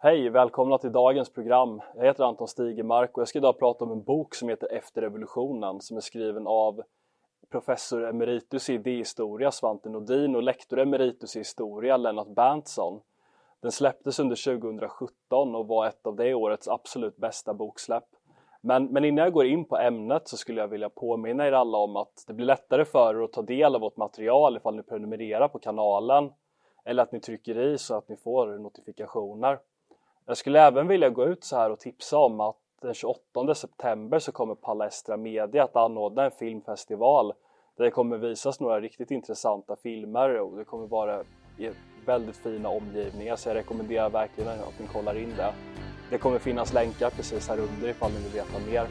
Hej, välkomna till dagens program. Jag heter Anton Stigemark och jag ska idag prata om en bok som heter Efter revolutionen som är skriven av professor emeritus i idéhistoria Svante Nordin och lektor emeritus i historia Lennart Berntsson. Den släpptes under 2017 och var ett av det årets absolut bästa boksläpp. Men, men innan jag går in på ämnet så skulle jag vilja påminna er alla om att det blir lättare för er att ta del av vårt material ifall ni prenumererar på kanalen eller att ni trycker i så att ni får notifikationer. Jag skulle även vilja gå ut så här och tipsa om att den 28 september så kommer Palestra Media att anordna en filmfestival där det kommer visas några riktigt intressanta filmer och det kommer vara i väldigt fina omgivningar så jag rekommenderar verkligen att ni kollar in det. Det kommer finnas länkar precis här under ifall ni vill veta mer.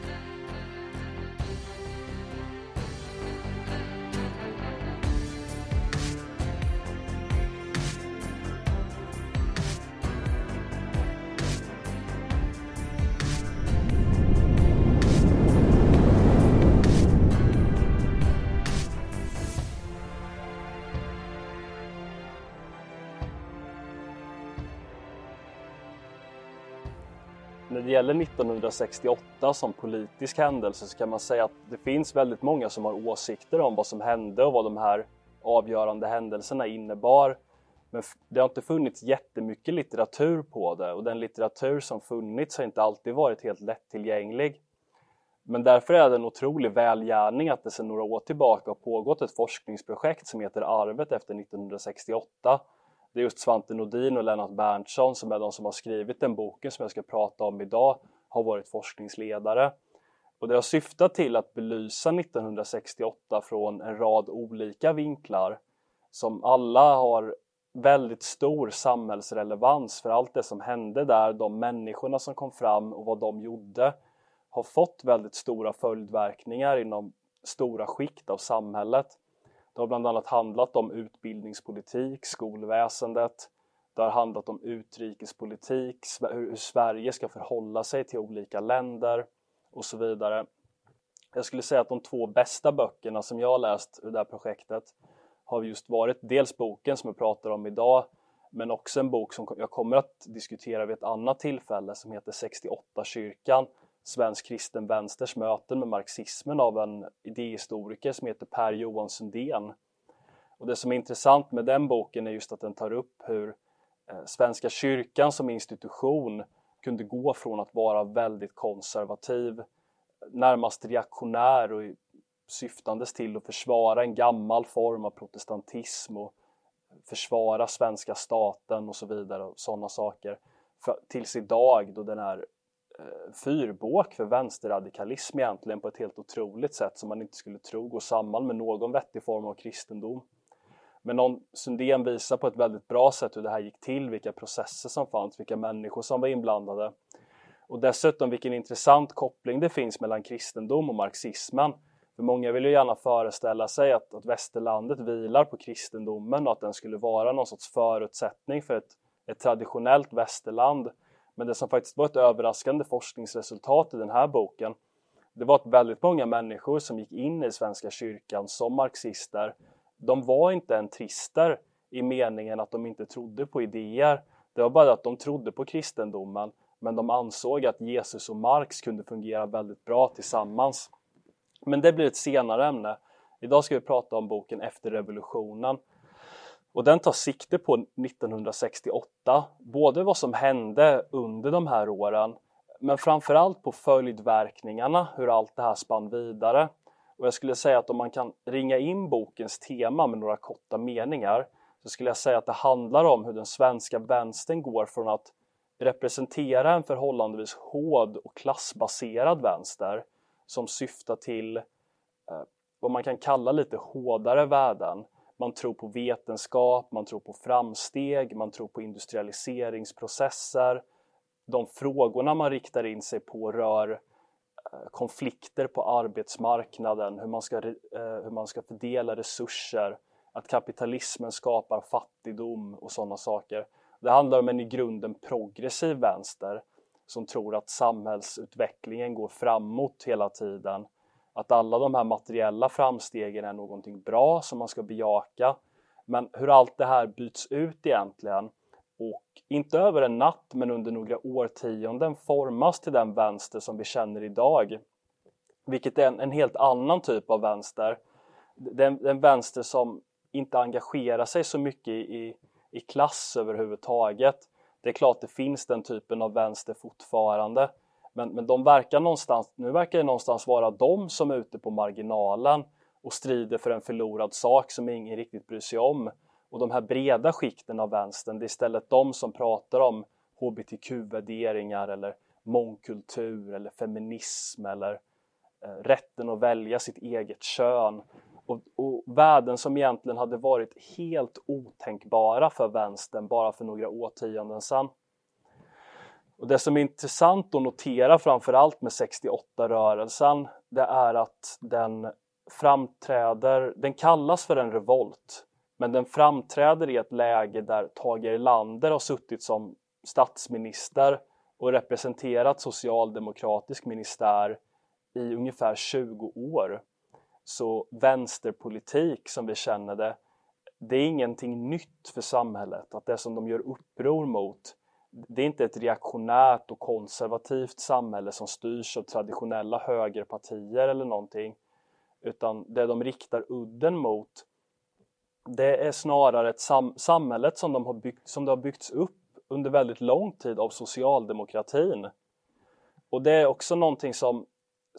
Gäller 1968 som politisk händelse så kan man säga att det finns väldigt många som har åsikter om vad som hände och vad de här avgörande händelserna innebar. Men det har inte funnits jättemycket litteratur på det och den litteratur som funnits har inte alltid varit helt lättillgänglig. Men därför är det en otrolig välgärning att det sedan några år tillbaka har pågått ett forskningsprojekt som heter Arvet efter 1968 det är just Svante Nordin och Lennart Berntsson som är de som har skrivit den boken som jag ska prata om idag, har varit forskningsledare. Och det har syftat till att belysa 1968 från en rad olika vinklar som alla har väldigt stor samhällsrelevans för allt det som hände där, de människorna som kom fram och vad de gjorde har fått väldigt stora följdverkningar inom stora skikt av samhället. Det har bland annat handlat om utbildningspolitik, skolväsendet, det har handlat om utrikespolitik, hur Sverige ska förhålla sig till olika länder och så vidare. Jag skulle säga att de två bästa böckerna som jag har läst ur det här projektet har just varit dels boken som jag pratar om idag men också en bok som jag kommer att diskutera vid ett annat tillfälle som heter 68 kyrkan svensk kristen vänsters möten med marxismen av en idéhistoriker som heter Per Johan Sundén. Och det som är intressant med den boken är just att den tar upp hur eh, Svenska kyrkan som institution kunde gå från att vara väldigt konservativ, närmast reaktionär och syftandes till att försvara en gammal form av protestantism och försvara svenska staten och så vidare och sådana saker. Tills idag då den är Eh, fyrbåk för vänsterradikalism egentligen på ett helt otroligt sätt som man inte skulle tro går samman med någon vettig form av kristendom. Men någon, Sundén visar på ett väldigt bra sätt hur det här gick till, vilka processer som fanns, vilka människor som var inblandade. Och dessutom vilken intressant koppling det finns mellan kristendom och marxismen. För många vill ju gärna föreställa sig att, att västerlandet vilar på kristendomen och att den skulle vara någon sorts förutsättning för ett, ett traditionellt västerland. Men det som faktiskt var ett överraskande forskningsresultat i den här boken det var att väldigt många människor som gick in i Svenska kyrkan som marxister de var inte entrister i meningen att de inte trodde på idéer. Det var bara att de trodde på kristendomen men de ansåg att Jesus och Marx kunde fungera väldigt bra tillsammans. Men det blir ett senare ämne. Idag ska vi prata om boken Efter revolutionen och den tar sikte på 1968, både vad som hände under de här åren men framförallt på följdverkningarna, hur allt det här spann vidare. Och jag skulle säga att om man kan ringa in bokens tema med några korta meningar så skulle jag säga att det handlar om hur den svenska vänstern går från att representera en förhållandevis hård och klassbaserad vänster som syftar till eh, vad man kan kalla lite hårdare värden man tror på vetenskap, man tror på framsteg, man tror på industrialiseringsprocesser. De frågorna man riktar in sig på rör eh, konflikter på arbetsmarknaden, hur man ska, eh, hur man ska fördela resurser, att kapitalismen skapar fattigdom och sådana saker. Det handlar om en i grunden progressiv vänster som tror att samhällsutvecklingen går framåt hela tiden att alla de här materiella framstegen är någonting bra som man ska bejaka. Men hur allt det här byts ut egentligen, och inte över en natt men under några årtionden formas till den vänster som vi känner idag. Vilket är en, en helt annan typ av vänster. Den, den vänster som inte engagerar sig så mycket i, i klass överhuvudtaget. Det är klart det finns den typen av vänster fortfarande. Men, men de verkar någonstans, nu verkar det någonstans vara de som är ute på marginalen och strider för en förlorad sak som ingen riktigt bryr sig om. Och de här breda skikten av vänstern, det är istället de som pratar om hbtq-värderingar eller mångkultur eller feminism eller eh, rätten att välja sitt eget kön och, och värden som egentligen hade varit helt otänkbara för vänstern bara för några årtionden sedan. Och det som är intressant att notera framförallt med 68-rörelsen det är att den framträder, den kallas för en revolt men den framträder i ett läge där Tage Erlander har suttit som statsminister och representerat socialdemokratisk ministär i ungefär 20 år. Så vänsterpolitik som vi känner det, det är ingenting nytt för samhället. Att det som de gör uppror mot, det är inte ett reaktionärt och konservativt samhälle som styrs av traditionella högerpartier eller någonting. Utan det de riktar udden mot, det är snarare ett sam samhället som, de har byggt, som det har byggts upp under väldigt lång tid av socialdemokratin. Och det är också någonting som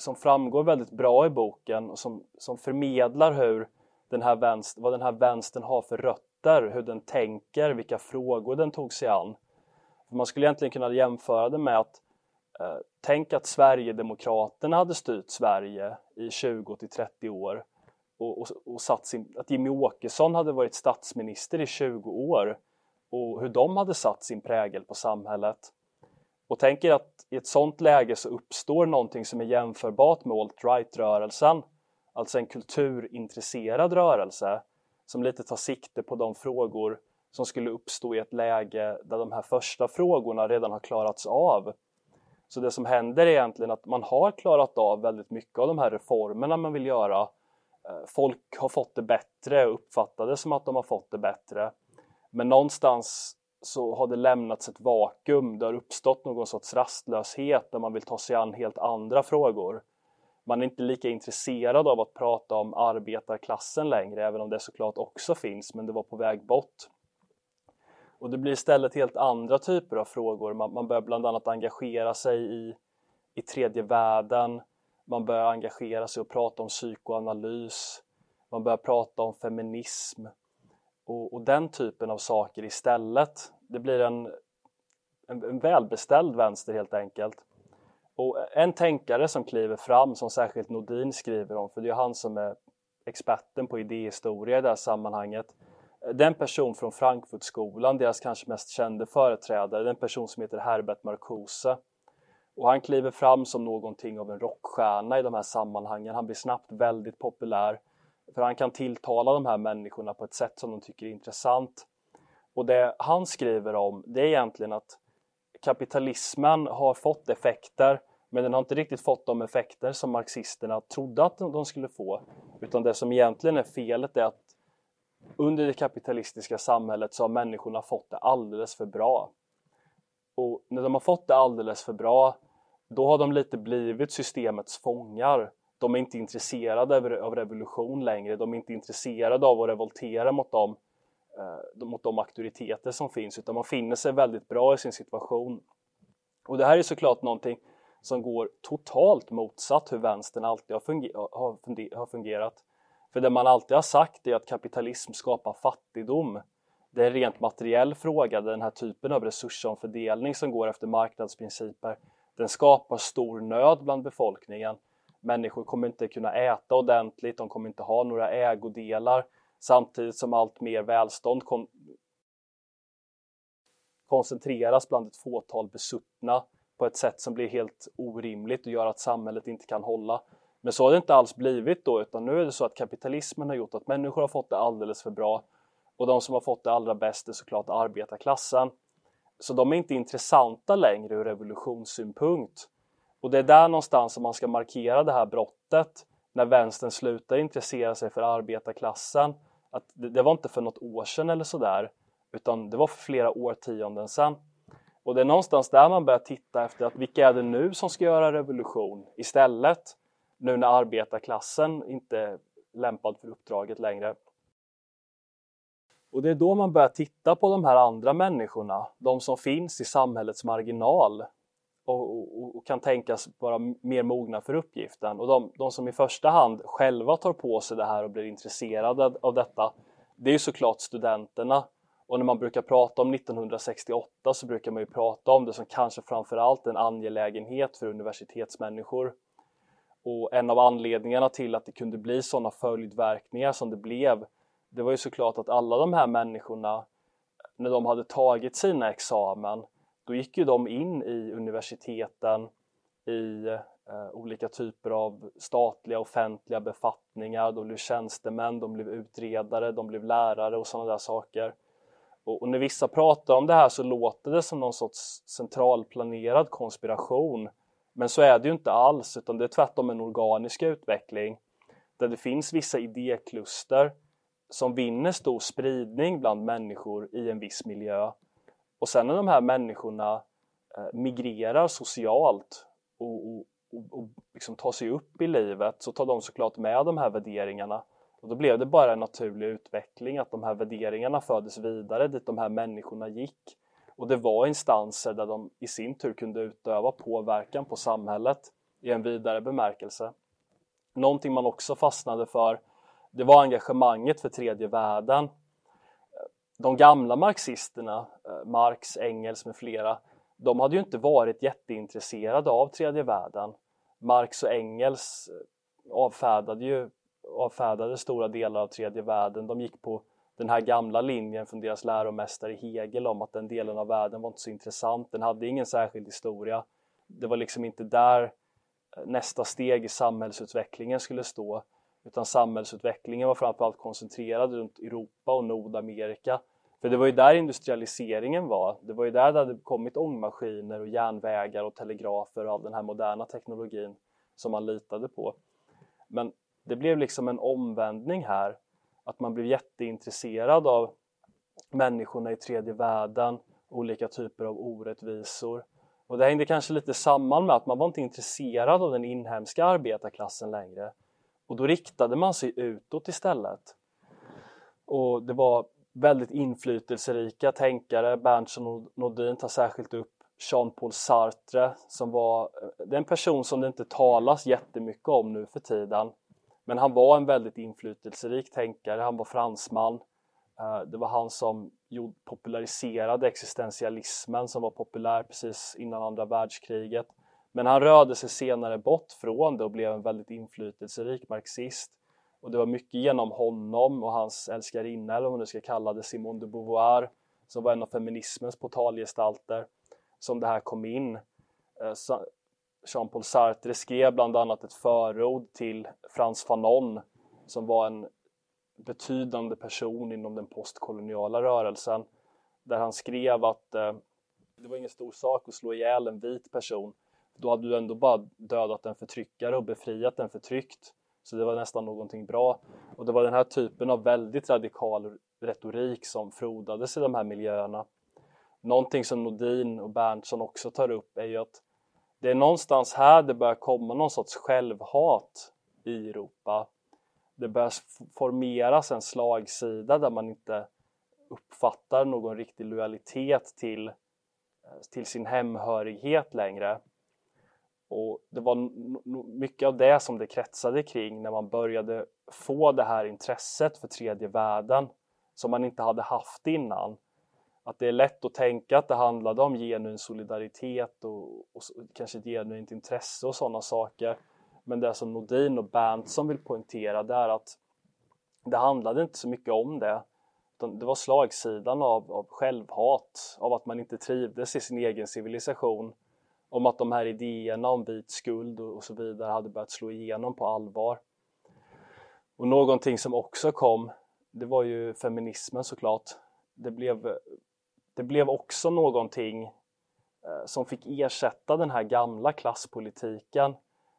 som framgår väldigt bra i boken och som, som förmedlar hur den här vänster, vad den här vänstern har för rötter, hur den tänker, vilka frågor den tog sig an. För man skulle egentligen kunna jämföra det med att eh, tänk att Sverigedemokraterna hade styrt Sverige i 20 till 30 år och, och, och satt sin, att Jimmy Åkesson hade varit statsminister i 20 år och hur de hade satt sin prägel på samhället. Och tänker att i ett sånt läge så uppstår någonting som är jämförbart med alt-right-rörelsen, alltså en kulturintresserad rörelse som lite tar sikte på de frågor som skulle uppstå i ett läge där de här första frågorna redan har klarats av. Så det som händer är egentligen att man har klarat av väldigt mycket av de här reformerna man vill göra. Eh, folk har fått det bättre och uppfattar det som att de har fått det bättre. Men någonstans så har det lämnats ett vakuum, det har uppstått någon sorts rastlöshet där man vill ta sig an helt andra frågor. Man är inte lika intresserad av att prata om arbetarklassen längre, även om det såklart också finns, men det var på väg bort. Och det blir istället helt andra typer av frågor. Man, man börjar bland annat engagera sig i, i tredje världen, man börjar engagera sig och prata om psykoanalys, man börjar prata om feminism, och, och, den typen av saker istället. Det blir en, en, en välbeställd vänster helt enkelt. Och en tänkare som kliver fram, som särskilt Nordin skriver om, för det är han som är experten på idéhistoria i det här sammanhanget. Det är en person från Frankfurtskolan, deras kanske mest kände företrädare, den en person som heter Herbert Marcuse. Och han kliver fram som någonting av en rockstjärna i de här sammanhangen. Han blir snabbt väldigt populär. För han kan tilltala de här människorna på ett sätt som de tycker är intressant. Och det han skriver om det är egentligen att kapitalismen har fått effekter men den har inte riktigt fått de effekter som marxisterna trodde att de skulle få. Utan det som egentligen är felet är att under det kapitalistiska samhället så har människorna fått det alldeles för bra. Och när de har fått det alldeles för bra då har de lite blivit systemets fångar de är inte intresserade av revolution längre. De är inte intresserade av att revoltera mot dem, eh, mot de auktoriteter som finns utan man finner sig väldigt bra i sin situation. Och det här är såklart någonting som går totalt motsatt hur vänstern alltid har, funger har fungerat. För det man alltid har sagt är att kapitalism skapar fattigdom. Det är en rent materiell fråga, den här typen av resursomfördelning som går efter marknadsprinciper, den skapar stor nöd bland befolkningen Människor kommer inte kunna äta ordentligt, de kommer inte ha några ägodelar samtidigt som allt mer välstånd kon koncentreras bland ett fåtal besuttna på ett sätt som blir helt orimligt och gör att samhället inte kan hålla. Men så har det inte alls blivit då utan nu är det så att kapitalismen har gjort att människor har fått det alldeles för bra och de som har fått det allra bäst är såklart arbetarklassen. Så de är inte intressanta längre ur revolutionssynpunkt. Och det är där någonstans som man ska markera det här brottet när vänstern slutar intressera sig för arbetarklassen. Att det, var inte för något år sedan eller sådär utan det var för flera årtionden sedan. Och det är någonstans där man börjar titta efter att vilka är det nu som ska göra revolution istället? Nu när arbetarklassen inte är lämpad för uppdraget längre. Och det är då man börjar titta på de här andra människorna, de som finns i samhällets marginal och, och, och kan tänkas vara mer mogna för uppgiften. Och de, de, som i första hand själva tar på sig det här och blir intresserade av detta, det är ju såklart studenterna. Och när man brukar prata om 1968 så brukar man ju prata om det som kanske framförallt en angelägenhet för universitetsmänniskor. Och en av anledningarna till att det kunde bli sådana följdverkningar som det blev det var ju såklart att alla de här människorna, när de hade tagit sina examen, då gick ju de in i universiteten, i eh, olika typer av statliga offentliga befattningar, de blev tjänstemän, de blev utredare, de blev lärare och sådana där saker. Och, och när vissa pratar om det här så låter det som någon sorts centralplanerad konspiration. Men så är det ju inte alls, utan det är tvärtom en organisk utveckling där det finns vissa idékluster som vinner stor spridning bland människor i en viss miljö. Och sen när de här människorna eh, migrerar socialt och, och, och liksom tar sig upp i livet så tar de såklart med de här värderingarna. Och då blev det bara en naturlig utveckling att de här värderingarna fördes vidare dit de här människorna gick. Och det var instanser där de i sin tur kunde utöva påverkan på samhället i en vidare bemärkelse. Någonting man också fastnade för det var engagemanget för tredje världen. De gamla marxisterna, eh, Marx, Engels med flera, de hade ju inte varit jätteintresserade av tredje världen. Marx och Engels eh, avfärdade ju avfärdade stora delar av tredje världen. De gick på den här gamla linjen från deras läromästare Hegel om att den delen av världen var inte så intressant. Den hade ingen särskild historia. Det var liksom inte där eh, nästa steg i samhällsutvecklingen skulle stå utan samhällsutvecklingen var framförallt koncentrerad runt Europa och Nordamerika. För det var ju där industrialiseringen var. Det var ju där det hade kommit ångmaskiner och järnvägar och telegrafer och all den här moderna teknologin som man litade på. Men det blev liksom en omvändning här, att man blev jätteintresserad av människorna i tredje världen, olika typer av orättvisor. Och det hängde kanske lite samman med att man var inte intresserad av den inhemska arbetarklassen längre och då riktade man sig utåt istället. Och det var väldigt inflytelserika tänkare. Berntsson och Nordin tar särskilt upp Jean-Paul Sartre som var eh, det är en person som det inte talas jättemycket om nu för tiden. Men han var en väldigt inflytelserik tänkare, han var fransman. Eh, det var han som populariserade existentialismen som var populär precis innan andra världskriget. Men han rörde sig senare bort från det och blev en väldigt inflytelserik marxist. Och det var mycket genom honom och hans älskarinna, eller vad man nu ska kalla det, Simone de Beauvoir, som var en av feminismens portalgestalter, som det här kom in. Eh, Jean-Paul Sartre skrev bland annat ett förord till Frans Fanon som var en betydande person inom den postkoloniala rörelsen där han skrev att eh, det var ingen stor sak att slå ihjäl en vit person då hade du ändå bara dödat en förtryckare och befriat en förtryckt. Så det var nästan någonting bra. Och det var den här typen av väldigt radikal retorik som frodades i de här miljöerna. Någonting som Nordin och Berntsson också tar upp är ju att det är någonstans här det börjar komma någon sorts självhat i Europa. Det börjar formeras en slagsida där man inte uppfattar någon riktig lojalitet till, eh, till sin hemhörighet längre. Och det var mycket av det som det kretsade kring när man började få det här intresset för tredje världen som man inte hade haft innan. Att det är lätt att tänka att det handlade om genuin solidaritet och, och kanske ett genuint intresse och sådana saker. Men det som Nordin och Berntsson vill poängtera det är att det handlade inte så mycket om det. Det var slagsidan av, av självhat, av att man inte trivdes i sin egen civilisation om att de här idéerna om vit skuld och, så vidare hade börjat slå igenom på allvar. Och någonting som också kom, det var ju feminismen såklart. Det blev, det blev också någonting eh, som fick ersätta den här gamla klasspolitiken.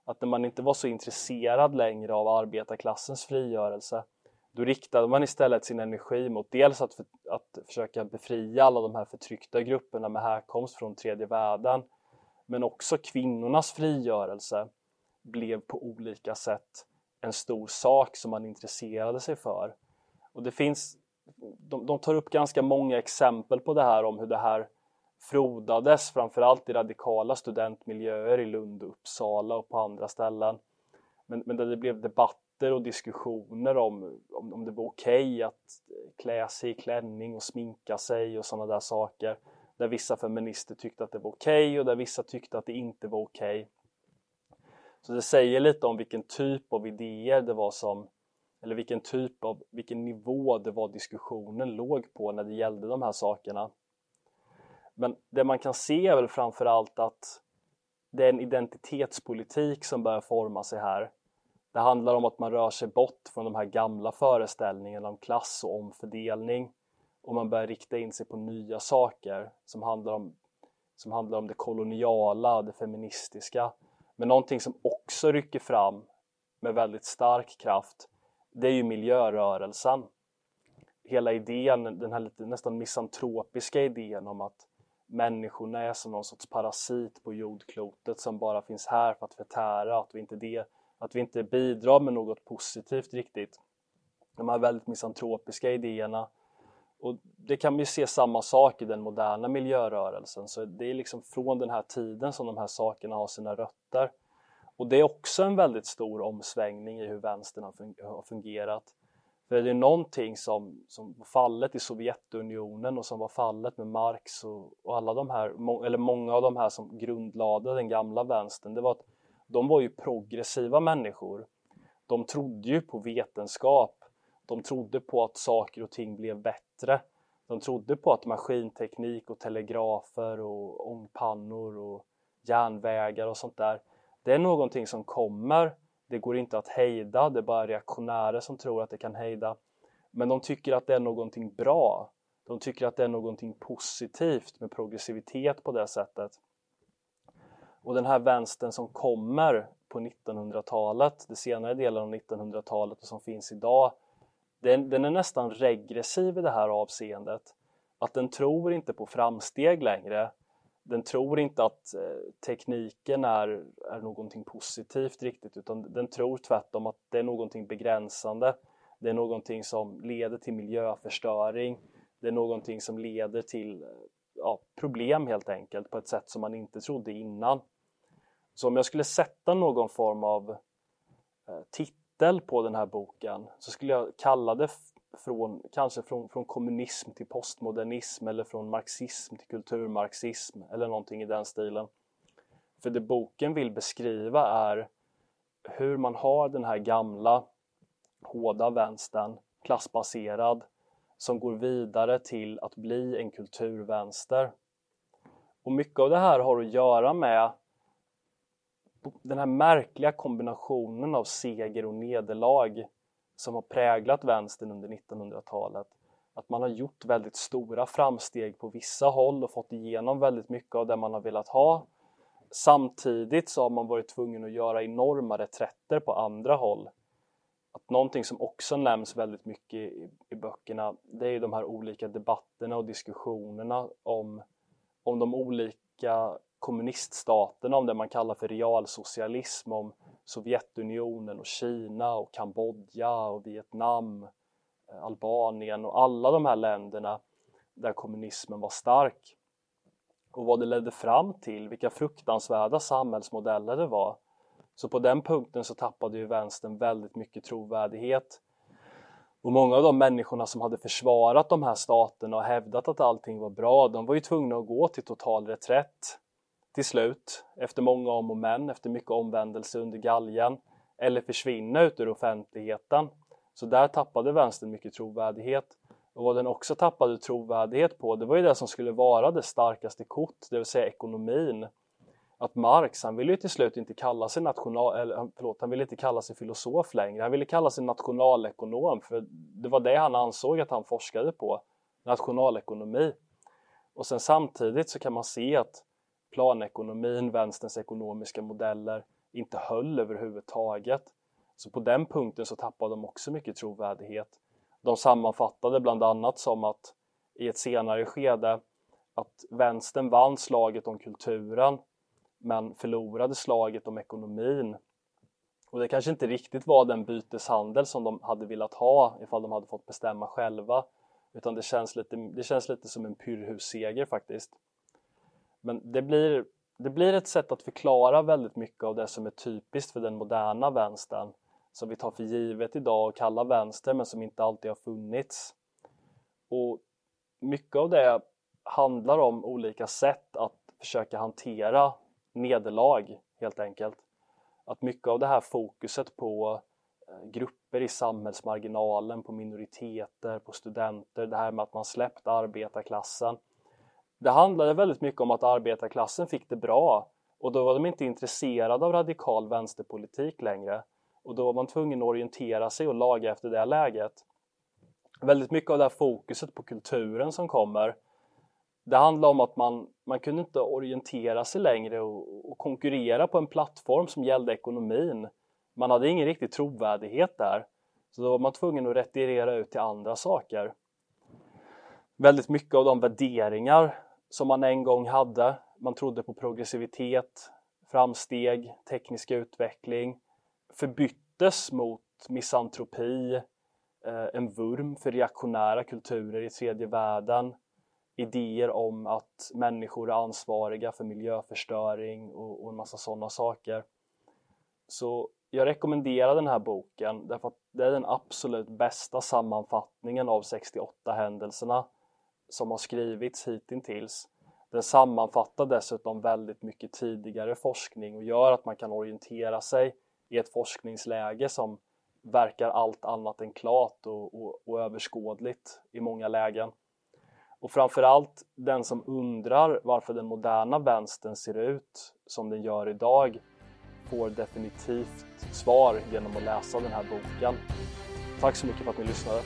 Att när man inte var så intresserad längre av arbetarklassens frigörelse, Då riktade man istället sin energi mot dels att, för, att försöka befria alla de här förtryckta grupperna med härkomst från tredje världen men också kvinnornas frigörelse blev på olika sätt en stor sak som man intresserade sig för. Och det finns, de, de tar upp ganska många exempel på det här om hur det här frodades framförallt i radikala studentmiljöer i Lund och Uppsala och på andra ställen. Men, men där det blev debatter och diskussioner om, om, om det var okej okay att klä sig i klänning och sminka sig och sådana där saker. Där vissa feminister tyckte att det var okej okay och där vissa tyckte att det inte var okej. Okay. Så det säger lite om vilken typ av idéer det var som eller vilken typ av, vilken nivå det var diskussionen låg på när det gällde de här sakerna. Men det man kan se är väl framförallt att det är en identitetspolitik som börjar forma sig här. Det handlar om att man rör sig bort från de här gamla föreställningarna om klass och omfördelning och man börjar rikta in sig på nya saker som handlar om, som handlar om det koloniala, det feministiska. Men någonting som också rycker fram med väldigt stark kraft det är ju miljörörelsen. Hela idén, den här lite nästan misantropiska idén om att människorna är som någon sorts parasit på jordklotet som bara finns här för att förtära, att vi inte, det, att vi inte bidrar med något positivt riktigt. De här väldigt misantropiska idéerna. Och det kan vi se samma sak i den moderna miljörörelsen, så det är liksom från den här tiden som de här sakerna har sina rötter. Och det är också en väldigt stor omsvängning i hur vänstern har fungerat. För det är någonting som, som var fallet i Sovjetunionen och som var fallet med Marx och, och alla de här, eller många av de här som grundlade den gamla vänstern, det var att de var ju progressiva människor. De trodde ju på vetenskap. De trodde på att saker och ting blev bättre. De trodde på att maskinteknik och telegrafer och ångpannor och järnvägar och sånt där det är någonting som kommer, det går inte att hejda, det är bara reaktionärer som tror att det kan hejda. Men de tycker att det är någonting bra. De tycker att det är någonting positivt med progressivitet på det sättet. Och den här vänstern som kommer på 1900-talet, det senare delen av 1900-talet och som finns idag, den, den, är nästan regressiv i det här avseendet. Att den tror inte på framsteg längre den tror inte att eh, tekniken är, är någonting positivt riktigt utan den tror tvärtom att det är någonting begränsande. Det är någonting som leder till miljöförstöring. Det är någonting som leder till eh, ja, problem helt enkelt på ett sätt som man inte trodde innan. Så om jag skulle sätta någon form av eh, titel på den här boken så skulle jag kalla det från, kanske från, från kommunism till postmodernism eller från marxism till kulturmarxism eller någonting i den stilen. För det boken vill beskriva är hur man har den här gamla hårda vänstern, klassbaserad, som går vidare till att bli en kulturvänster. Och mycket av det här har att göra med den här märkliga kombinationen av seger och nederlag som har präglat vänstern under 1900-talet. Att man har gjort väldigt stora framsteg på vissa håll och fått igenom väldigt mycket av det man har velat ha. Samtidigt så har man varit tvungen att göra enorma reträtter på andra håll. Att någonting som också nämns väldigt mycket i, i böckerna det är de här olika debatterna och diskussionerna om, om de olika kommuniststaterna, om det man kallar för realsocialism, om Sovjetunionen och Kina och Kambodja och Vietnam, eh, Albanien och alla de här länderna där kommunismen var stark. Och vad det ledde fram till, vilka fruktansvärda samhällsmodeller det var. Så på den punkten så tappade ju vänstern väldigt mycket trovärdighet. Och många av de människorna som hade försvarat de här staterna och hävdat att allting var bra, de var ju tvungna att gå till total reträtt till slut, efter många om och men, efter mycket omvändelse under galgen, eller försvinna ut ur offentligheten. Så där tappade vänstern mycket trovärdighet. Och vad den också tappade trovärdighet på, det var ju det som skulle vara det starkaste kort, det vill säga ekonomin. Att Marx, han ville ju till slut inte kalla sig national, eller, förlåt, han ville inte kalla sig filosof längre, han ville kalla sig nationalekonom, för det var det han ansåg att han forskade på, nationalekonomi. Och sen samtidigt så kan man se att planekonomin, vänsterns ekonomiska modeller inte höll överhuvudtaget. Så på den punkten så tappade de också mycket trovärdighet. De sammanfattade bland annat som att i ett senare skede att vänstern vann slaget om kulturen men förlorade slaget om ekonomin. Och det kanske inte riktigt var den byteshandel som de hade velat ha ifall de hade fått bestämma själva. Utan det känns lite, det känns lite som en pyrrhusseger faktiskt. Men det blir, det blir ett sätt att förklara väldigt mycket av det som är typiskt för den moderna vänstern som vi tar för givet idag och kallar vänster men som inte alltid har funnits. Och mycket av det handlar om olika sätt att försöka hantera nederlag helt enkelt. Att mycket av det här fokuset på eh, grupper i samhällsmarginalen, på minoriteter, på studenter, det här med att man släppt arbetarklassen. Det handlade väldigt mycket om att arbetarklassen fick det bra och då var de inte intresserade av radikal vänsterpolitik längre och då var man tvungen att orientera sig och laga efter det läget. Väldigt mycket av det här fokuset på kulturen som kommer det handlar om att man, man kunde inte orientera sig längre och, och konkurrera på en plattform som gällde ekonomin. Man hade ingen riktig trovärdighet där. Så då var man tvungen att retirera ut till andra saker. Väldigt mycket av de värderingar som man en gång hade, man trodde på progressivitet, framsteg, teknisk utveckling, förbyttes mot misantropi, eh, en vurm för reaktionära kulturer i tredje världen, idéer om att människor är ansvariga för miljöförstöring och, och en massa sådana saker. Så jag rekommenderar den här boken därför att det är den absolut bästa sammanfattningen av 68 händelserna som har skrivits hittills. Den sammanfattar dessutom väldigt mycket tidigare forskning och gör att man kan orientera sig i ett forskningsläge som verkar allt annat än klart och, och, och överskådligt i många lägen. Och framförallt den som undrar varför den moderna vänstern ser ut som den gör idag får definitivt svar genom att läsa den här boken. Tack så mycket för att ni lyssnade.